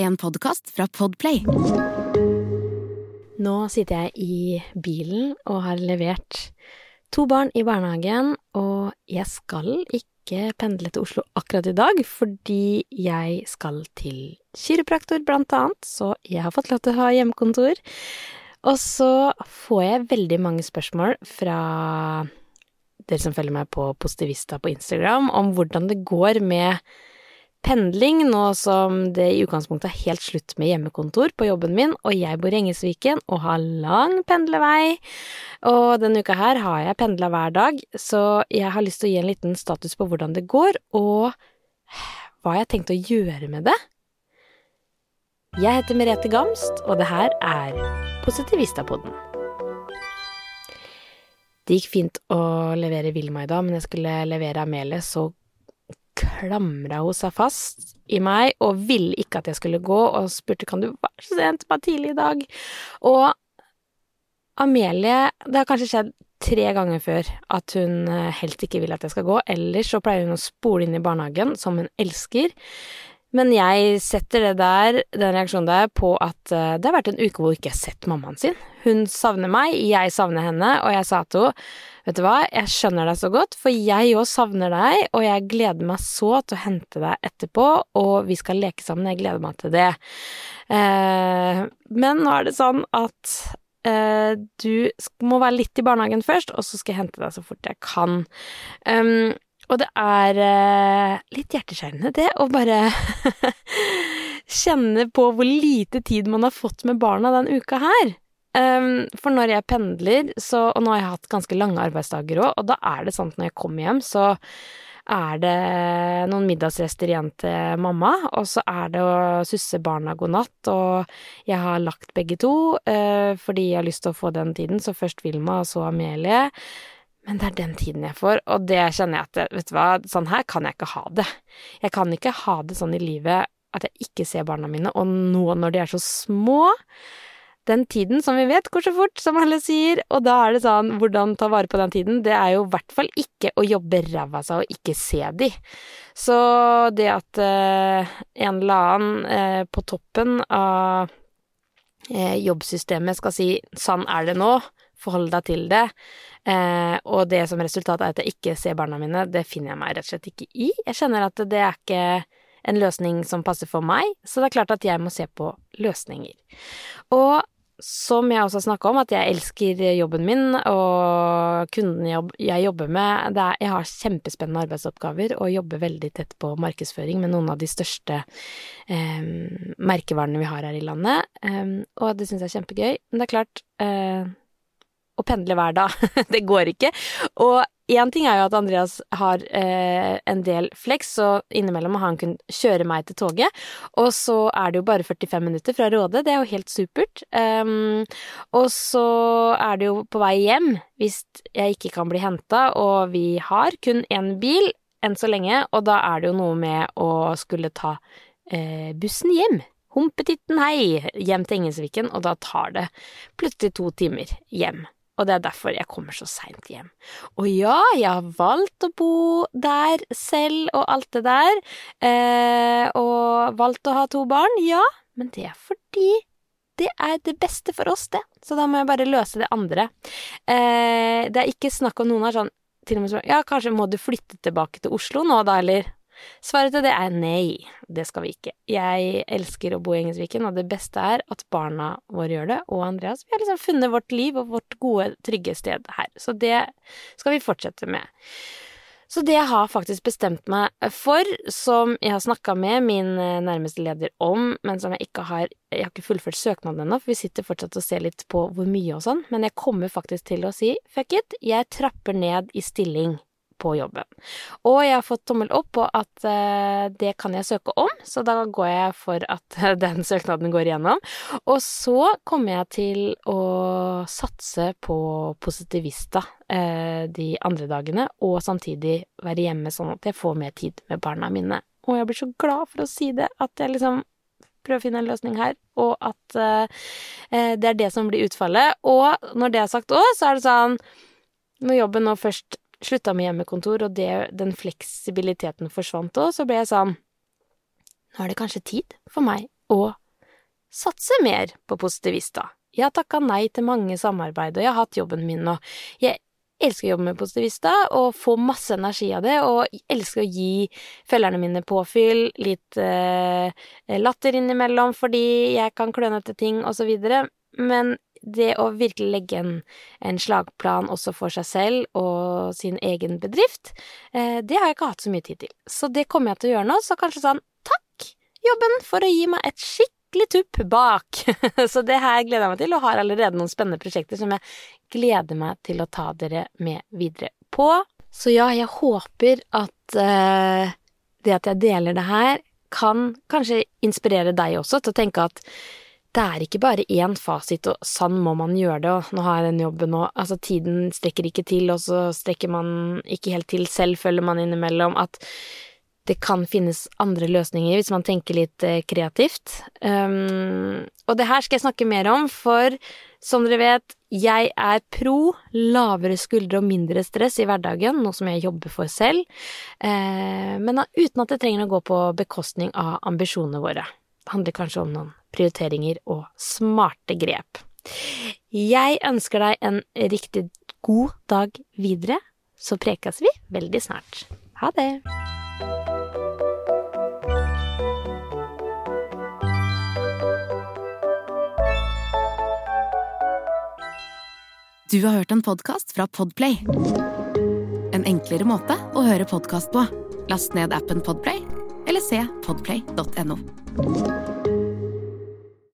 En podkast fra Podplay. Nå sitter jeg i bilen og har levert to barn i barnehagen, og jeg skal ikke pendle til Oslo akkurat i dag, fordi jeg skal til kiropraktor, blant annet, så jeg har fått lov til å ha hjemmekontor. Og så får jeg veldig mange spørsmål fra dere som følger meg på Positivista på Instagram, om hvordan det går med pendling, nå som det i utgangspunktet er helt slutt med hjemmekontor på jobben min, og jeg bor i Engesviken og har lang pendlevei. Og denne uka her har jeg pendla hver dag, så jeg har lyst til å gi en liten status på hvordan det går, og hva jeg har tenkt å gjøre med det. Jeg heter Merete Gamst, og det her er Positivistapodden. Det gikk fint å levere Vilma i dag, men jeg skulle levere Amelie, så klamra hun seg fast i meg og ville ikke at jeg skulle gå, og spurte kan du være så sent, bare tidlig i dag. Og Amelie, det har kanskje skjedd tre ganger før at hun helt helst ikke vil at jeg skal gå, ellers så pleier hun å spole inn i barnehagen, som hun elsker. Men jeg setter det der, den reaksjonen der, på at uh, det har vært en uke hvor hun ikke har sett mammaen sin. Hun savner meg, jeg savner henne, og jeg sa til henne vet du hva, jeg skjønner deg så godt, for jeg òg savner deg, og jeg gleder meg så til å hente deg etterpå, og vi skal leke sammen, jeg gleder meg til det. Uh, men nå er det sånn at uh, du må være litt i barnehagen først, og så skal jeg hente deg så fort jeg kan. Og det er eh, litt hjerteskjærende, det, å bare kjenne på hvor lite tid man har fått med barna den uka her. Um, for når jeg pendler, så Og nå har jeg hatt ganske lange arbeidsdager òg, og da er det sånn at når jeg kommer hjem, så er det noen middagsrester igjen til mamma, og så er det å susse barna god natt, og jeg har lagt begge to, uh, fordi jeg har lyst til å få den tiden, så først Vilma, og så Amelie. Men det er den tiden jeg får, og det kjenner jeg at vet du hva, sånn her kan jeg ikke ha det. Jeg kan ikke ha det sånn i livet at jeg ikke ser barna mine, og nå når de er så små Den tiden, som vi vet, går så fort, som alle sier, og da er det sånn, hvordan ta vare på den tiden? Det er jo i hvert fall ikke å jobbe ræva av seg og ikke se de. Så det at eh, en eller annen eh, på toppen av eh, jobbsystemet skal si 'sånn er det nå', forhold deg til det, eh, og det som resultat er at jeg ikke ser barna mine, det finner jeg meg rett og slett ikke i. Jeg kjenner at det er ikke en løsning som passer for meg, så det er klart at jeg må se på løsninger. Og som jeg også har snakka om, at jeg elsker jobben min og kunden jeg jobber med. Er, jeg har kjempespennende arbeidsoppgaver og jobber veldig tett på markedsføring med noen av de største eh, merkevarene vi har her i landet, eh, og det syns jeg er kjempegøy. Men det er klart, eh, å pendle hver dag. det går ikke. Og én ting er jo at Andreas har eh, en del flex, så innimellom har han kunnet kjøre meg til toget. Og så er det jo bare 45 minutter fra Råde, det er jo helt supert. Um, og så er det jo på vei hjem hvis jeg ikke kan bli henta, og vi har kun én bil enn så lenge, og da er det jo noe med å skulle ta eh, bussen hjem. Humpetitten hei hjem til Engelsviken, og da tar det plutselig to timer hjem og det er derfor jeg kommer så seint hjem. Og ja, jeg har valgt å bo der selv og alt det der, eh, og valgt å ha to barn, ja, men det er fordi det er det beste for oss, det. Så da må jeg bare løse det andre. Eh, det er ikke snakk om noen har sånn til og med sånn Ja, kanskje må du flytte tilbake til Oslo nå, da, eller? Svaret til det er nei, det skal vi ikke. Jeg elsker å bo i Engelsviken, og det beste er at barna våre gjør det, og Andreas. Vi har liksom funnet vårt liv og vårt gode, trygge sted her, så det skal vi fortsette med. Så det jeg har faktisk bestemt meg for, som jeg har snakka med min eh, nærmeste leder om, men som jeg ikke har Jeg har ikke fullført søknaden ennå, for vi sitter fortsatt og ser litt på hvor mye og sånn, men jeg kommer faktisk til å si fuck it, jeg trapper ned i stilling på jobben. Og jeg har fått tommel opp på at eh, det kan jeg søke om, så da går jeg for at den søknaden går igjennom. Og så kommer jeg til å satse på Positivista eh, de andre dagene, og samtidig være hjemme sånn at jeg får mer tid med barna mine. Og jeg blir så glad for å si det, at jeg liksom prøver å finne en løsning her, og at eh, det er det som blir utfallet. Og når det er sagt òg, så er det sånn Når jobben nå først slutta med hjemmekontor, og det, den fleksibiliteten forsvant òg, så ble jeg sånn Nå er det kanskje tid for meg å satse mer på Positivista. Jeg har takka nei til mange samarbeid, og jeg har hatt jobben min, og jeg elsker å jobbe med Positivista og få masse energi av det, og elsker å gi følgerne mine påfyll, litt eh, latter innimellom fordi jeg kan klønete ting, og så videre, men det å virkelig legge en, en, slagplan også for seg selv og sin egen bedrift, eh, det har jeg ikke hatt så mye tid til. Så det kommer jeg til å gjøre nå, så kanskje sånn takk, jobben, for å gi meg et skikkelig tupp bak. så det her gleder jeg meg til, og har allerede noen spennende prosjekter som jeg gleder meg til å ta dere med videre på. Så ja, jeg håper at uh, det at jeg deler det her, kan kanskje inspirere deg også til å tenke at det er ikke bare én fasit, og sånn må man gjøre det, og nå har jeg den jobben, og altså tiden strekker ikke til, og så strekker man ikke helt til selv, føler man innimellom, at det kan finnes andre løsninger hvis man tenker litt eh, kreativt. Um, og det her skal jeg snakke mer om, for som dere vet, jeg er pro lavere skuldre og mindre stress i hverdagen, noe som jeg jobber for selv, uh, men uten at det trenger å gå på bekostning av ambisjonene våre. Handler kanskje om noen prioriteringer og smarte grep. Jeg ønsker deg en riktig god dag videre, så prekes vi veldig snart. Ha det! Du har hørt en podkast fra Podplay. En enklere måte å høre podkast på. Last ned appen Podplay, eller se podplay.no.